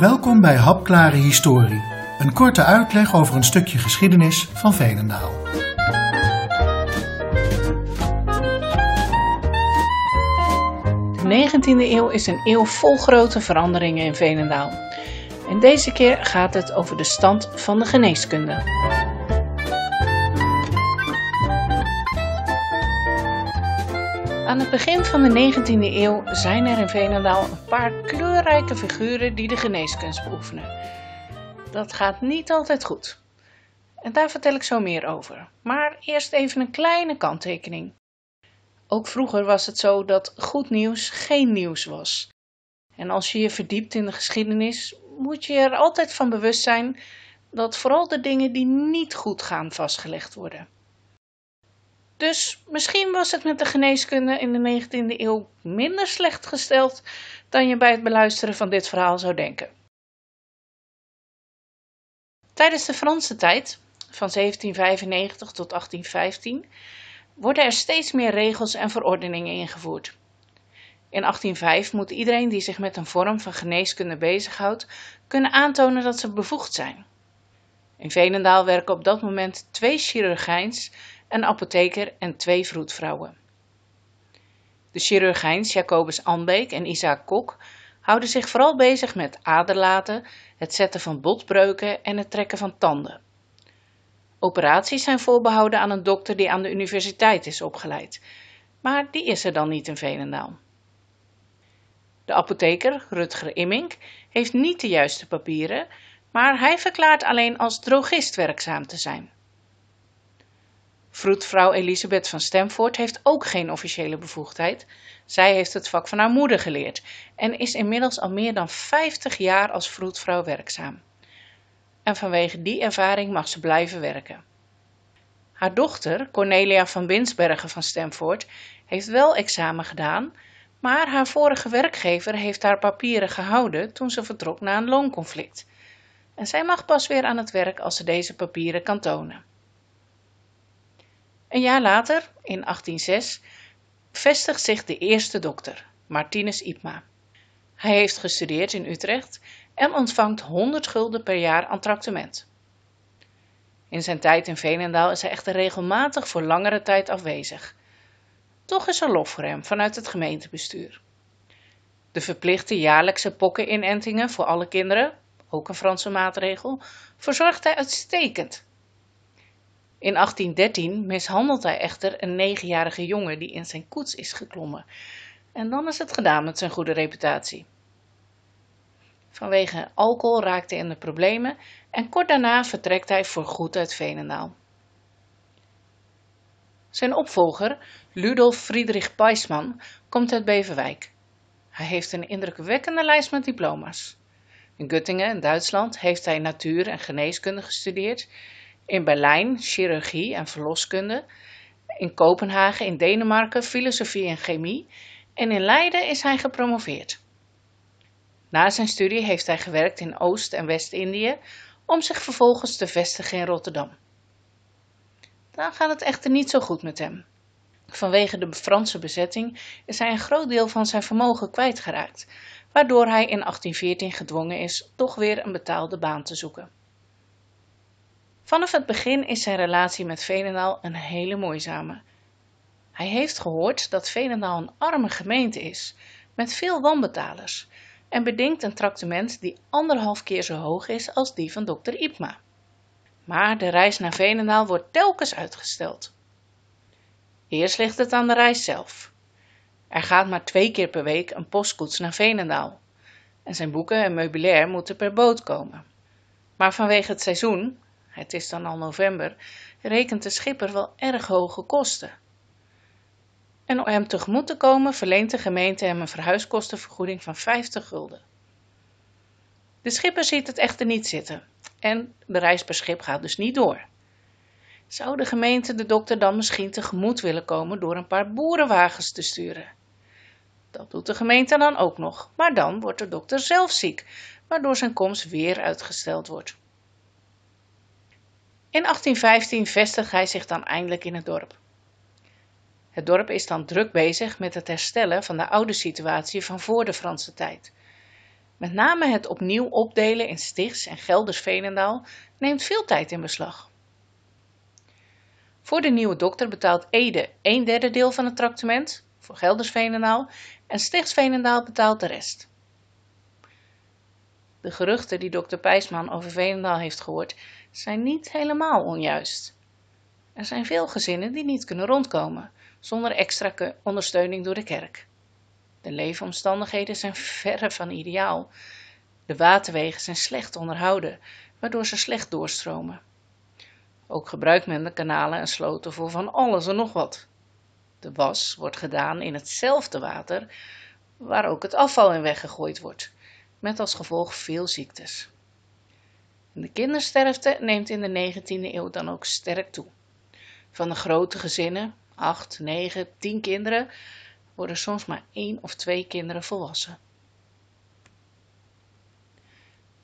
Welkom bij Hapklare Historie, een korte uitleg over een stukje geschiedenis van Veenendaal. De 19e eeuw is een eeuw vol grote veranderingen in Veenendaal. En deze keer gaat het over de stand van de geneeskunde. Aan het begin van de 19e eeuw zijn er in Veenendaal een paar kleurrijke figuren die de geneeskunst beoefenen. Dat gaat niet altijd goed. En daar vertel ik zo meer over. Maar eerst even een kleine kanttekening. Ook vroeger was het zo dat goed nieuws geen nieuws was. En als je je verdiept in de geschiedenis, moet je er altijd van bewust zijn dat vooral de dingen die niet goed gaan vastgelegd worden. Dus misschien was het met de geneeskunde in de 19e eeuw minder slecht gesteld dan je bij het beluisteren van dit verhaal zou denken. Tijdens de Franse tijd, van 1795 tot 1815, worden er steeds meer regels en verordeningen ingevoerd. In 1805 moet iedereen die zich met een vorm van geneeskunde bezighoudt, kunnen aantonen dat ze bevoegd zijn. In Veenendaal werken op dat moment twee chirurgijns een apotheker en twee vroedvrouwen. De chirurgijns Jacobus Anbeek en Isaac Kok houden zich vooral bezig met aderlaten, het zetten van botbreuken en het trekken van tanden. Operaties zijn voorbehouden aan een dokter die aan de universiteit is opgeleid, maar die is er dan niet in Veenendaal. De apotheker, Rutger Immink, heeft niet de juiste papieren, maar hij verklaart alleen als drogist werkzaam te zijn. Vroedvrouw Elisabeth van Stamford heeft ook geen officiële bevoegdheid. Zij heeft het vak van haar moeder geleerd en is inmiddels al meer dan 50 jaar als vroedvrouw werkzaam. En vanwege die ervaring mag ze blijven werken. Haar dochter, Cornelia van Binsbergen van Stamford, heeft wel examen gedaan, maar haar vorige werkgever heeft haar papieren gehouden toen ze vertrok na een loonconflict. En zij mag pas weer aan het werk als ze deze papieren kan tonen. Een jaar later, in 1806, vestigt zich de eerste dokter, Martinus Ipma. Hij heeft gestudeerd in Utrecht en ontvangt 100 gulden per jaar aan tractement. In zijn tijd in Veenendaal is hij echter regelmatig voor langere tijd afwezig. Toch is er lof voor hem vanuit het gemeentebestuur. De verplichte jaarlijkse pokkeninentingen voor alle kinderen, ook een Franse maatregel, verzorgt hij uitstekend in 1813 mishandelt hij echter een negenjarige jongen die in zijn koets is geklommen. En dan is het gedaan met zijn goede reputatie. Vanwege alcohol raakt hij in de problemen en kort daarna vertrekt hij voorgoed uit Veenendaal. Zijn opvolger, Ludolf Friedrich Peisman, komt uit Beverwijk. Hij heeft een indrukwekkende lijst met diploma's. In Göttingen, in Duitsland, heeft hij natuur- en geneeskunde gestudeerd in Berlijn chirurgie en verloskunde, in Kopenhagen in Denemarken filosofie en chemie en in Leiden is hij gepromoveerd. Na zijn studie heeft hij gewerkt in Oost- en West-Indië om zich vervolgens te vestigen in Rotterdam. Dan gaat het echter niet zo goed met hem. Vanwege de Franse bezetting is hij een groot deel van zijn vermogen kwijtgeraakt, waardoor hij in 1814 gedwongen is toch weer een betaalde baan te zoeken. Vanaf het begin is zijn relatie met Veenendaal een hele moeizame. Hij heeft gehoord dat Veenendaal een arme gemeente is, met veel wanbetalers, en bedingt een tractement die anderhalf keer zo hoog is als die van dokter Ipma. Maar de reis naar Veenendaal wordt telkens uitgesteld. Eerst ligt het aan de reis zelf. Er gaat maar twee keer per week een postkoets naar Veenendaal. En zijn boeken en meubilair moeten per boot komen. Maar vanwege het seizoen, het is dan al november, rekent de schipper wel erg hoge kosten. En om hem tegemoet te komen verleent de gemeente hem een verhuiskostenvergoeding van 50 gulden. De schipper ziet het echter niet zitten en de reis per schip gaat dus niet door. Zou de gemeente de dokter dan misschien tegemoet willen komen door een paar boerenwagens te sturen? Dat doet de gemeente dan ook nog, maar dan wordt de dokter zelf ziek, waardoor zijn komst weer uitgesteld wordt. In 1815 vestigt hij zich dan eindelijk in het dorp. Het dorp is dan druk bezig met het herstellen van de oude situatie van voor de Franse tijd. Met name het opnieuw opdelen in Stichts en Gelders-Veenendaal neemt veel tijd in beslag. Voor de nieuwe dokter betaalt Ede een derde deel van het tractement voor Gelders-Veenendaal en Stichts-Veenendaal betaalt de rest. De geruchten die dokter Pijsman over Veenendaal heeft gehoord zijn niet helemaal onjuist. Er zijn veel gezinnen die niet kunnen rondkomen zonder extra ondersteuning door de kerk. De leefomstandigheden zijn verre van ideaal. De waterwegen zijn slecht onderhouden, waardoor ze slecht doorstromen. Ook gebruikt men de kanalen en sloten voor van alles en nog wat. De was wordt gedaan in hetzelfde water waar ook het afval in weggegooid wordt, met als gevolg veel ziektes. de kindersterfte neemt in de 19e eeuw dan ook sterk toe. Van de grote gezinnen, acht, negen, tien kinderen, worden soms maar één of twee kinderen volwassen.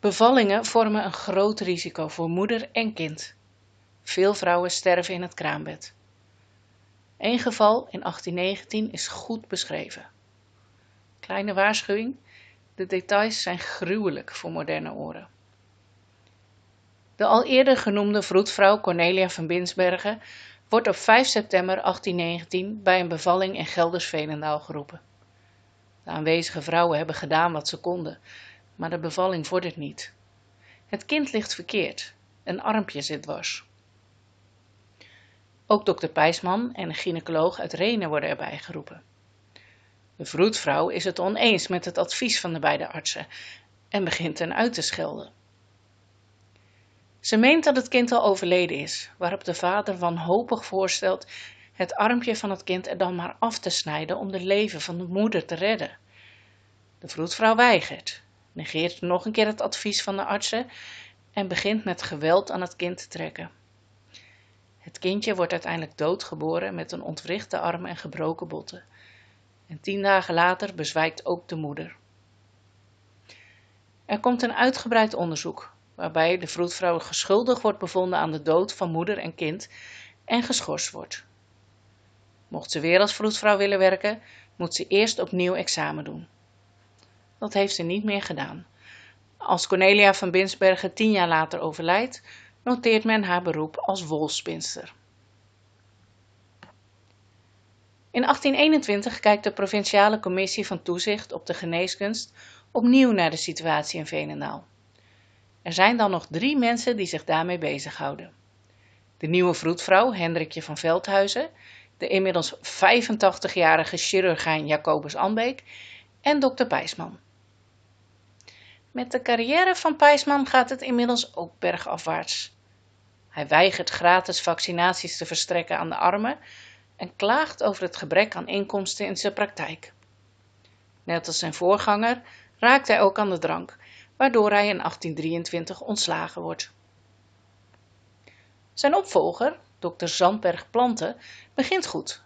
Bevallingen vormen een groot risico voor moeder en kind. Veel vrouwen sterven in het kraambed. Een geval in 1819 is goed beschreven. Kleine waarschuwing, de details zijn gruwelijk voor moderne oren. De al eerder genoemde vroedvrouw Cornelia van Binsbergen wordt op 5 september 1819 bij een bevalling in Gelders-Veenendaal geroepen. De aanwezige vrouwen hebben gedaan wat ze konden, maar de bevalling vordert niet. Het kind ligt verkeerd, een armpje zit dwars. Ook dokter Pijsman en een gynaecoloog uit Renen worden erbij geroepen. De vroedvrouw is het oneens met het advies van de beide artsen en begint hen uit te schelden. Ze meent dat het kind al overleden is, waarop de vader wanhopig voorstelt het armpje van het kind er dan maar af te snijden om de leven van de moeder te redden. De vroedvrouw weigert, negeert nog een keer het advies van de artsen en begint met geweld aan het kind te trekken. Het kindje wordt uiteindelijk doodgeboren met een ontwrichte arm en gebroken botten. En tien dagen later bezwijkt ook de moeder. Er komt een uitgebreid onderzoek waarbij de vroedvrouw geschuldig wordt bevonden aan de dood van moeder en kind en geschorst wordt. Mocht ze weer als vroedvrouw willen werken, moet ze eerst opnieuw examen doen. Dat heeft ze niet meer gedaan. Als Cornelia van Binsbergen tien jaar later overlijdt, noteert men haar beroep als wolspinster. In 1821 kijkt de Provinciale Commissie van Toezicht op de Geneeskunst opnieuw naar de situatie in Veenendaal. Er zijn dan nog drie mensen die zich daarmee bezighouden. De nieuwe vroedvrouw Hendrikje van Veldhuizen, de inmiddels 85-jarige chirurgijn Jacobus Anbeek en dokter Pijsman. Met de carrière van Pijsman gaat het inmiddels ook bergafwaarts. Hij weigert gratis vaccinaties te verstrekken aan de armen en klaagt over het gebrek aan inkomsten in zijn praktijk. Net als zijn voorganger raakt hij ook aan de drank waardoor hij in 1823 ontslagen wordt. Zijn opvolger, Dr. Zandberg Planten, begint goed.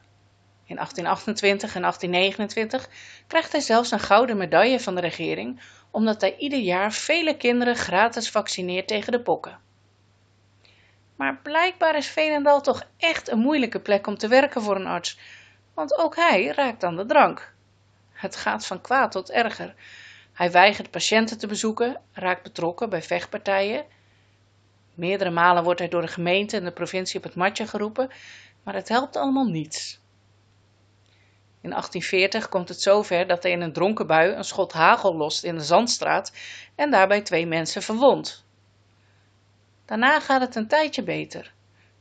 In 1828 en 1829 krijgt hij zelfs een gouden medaille van de regering, omdat hij ieder jaar vele kinderen gratis vaccineert tegen de pokken. Maar blijkbaar is Veenendaal toch echt een moeilijke plek om te werken voor een arts, want ook hij raakt aan de drank. Het gaat van kwaad tot erger, hij weigert patiënten te bezoeken, raakt betrokken bij vechtpartijen. Meerdere malen wordt hij door de gemeente en de provincie op het matje geroepen, maar het helpt allemaal niets. In 1840 komt het zover dat hij in een dronken bui een schot hagel lost in de Zandstraat en daarbij twee mensen verwondt. Daarna gaat het een tijdje beter,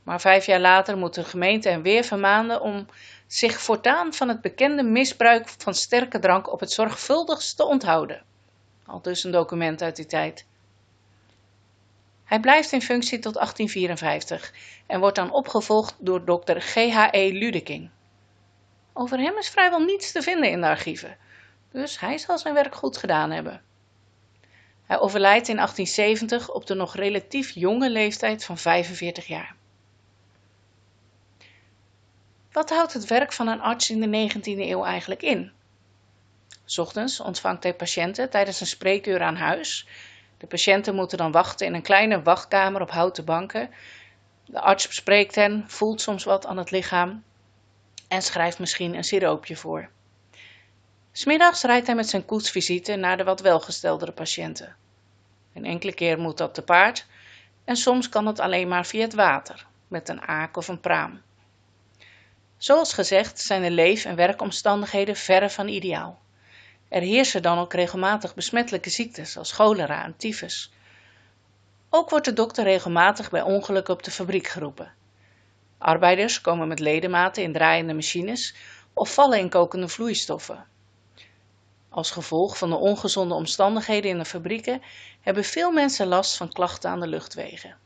maar vijf jaar later moet de gemeente hem weer vermaanden om zich voortaan van het bekende misbruik van sterke drank op het zorgvuldigst te onthouden. Al dus een document uit die tijd. Hij blijft in functie tot 1854 en wordt dan opgevolgd door dokter G.H.E. Ludeking. Over hem is vrijwel niets te vinden in de archieven, dus hij zal zijn werk goed gedaan hebben. Hij overlijdt in 1870 op de nog relatief jonge leeftijd van 45 jaar. Wat houdt het werk van een arts in de 19e eeuw eigenlijk in? Ochtends ontvangt hij patiënten tijdens een spreekuur aan huis. De patiënten moeten dan wachten in een kleine wachtkamer op houten banken. De arts bespreekt hen, voelt soms wat aan het lichaam en schrijft misschien een siroopje voor. Smiddags rijdt hij met zijn koetsvisite naar de wat welgesteldere patiënten. Een enkele keer moet dat te paard en soms kan het alleen maar via het water, met een aak of een praam. Zoals gezegd zijn de leef- en werkomstandigheden verre van ideaal. Er heersen dan ook regelmatig besmettelijke ziektes als cholera en tyfus. Ook wordt de dokter regelmatig bij ongelukken op de fabriek geroepen. Arbeiders komen met ledematen in draaiende machines of vallen in kokende vloeistoffen. Als gevolg van de ongezonde omstandigheden in de fabrieken hebben veel mensen last van klachten aan de luchtwegen.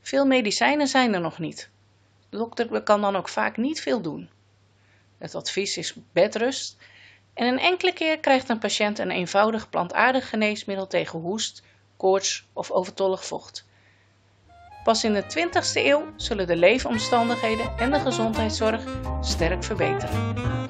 Veel medicijnen zijn er nog niet. De dokter kan dan ook vaak niet veel doen. Het advies is bedrust en een enkele keer krijgt een patiënt een eenvoudig plantaardig geneesmiddel tegen hoest, koorts of overtollig vocht. Pas in de 20ste eeuw zullen de leefomstandigheden en de gezondheidszorg sterk verbeteren.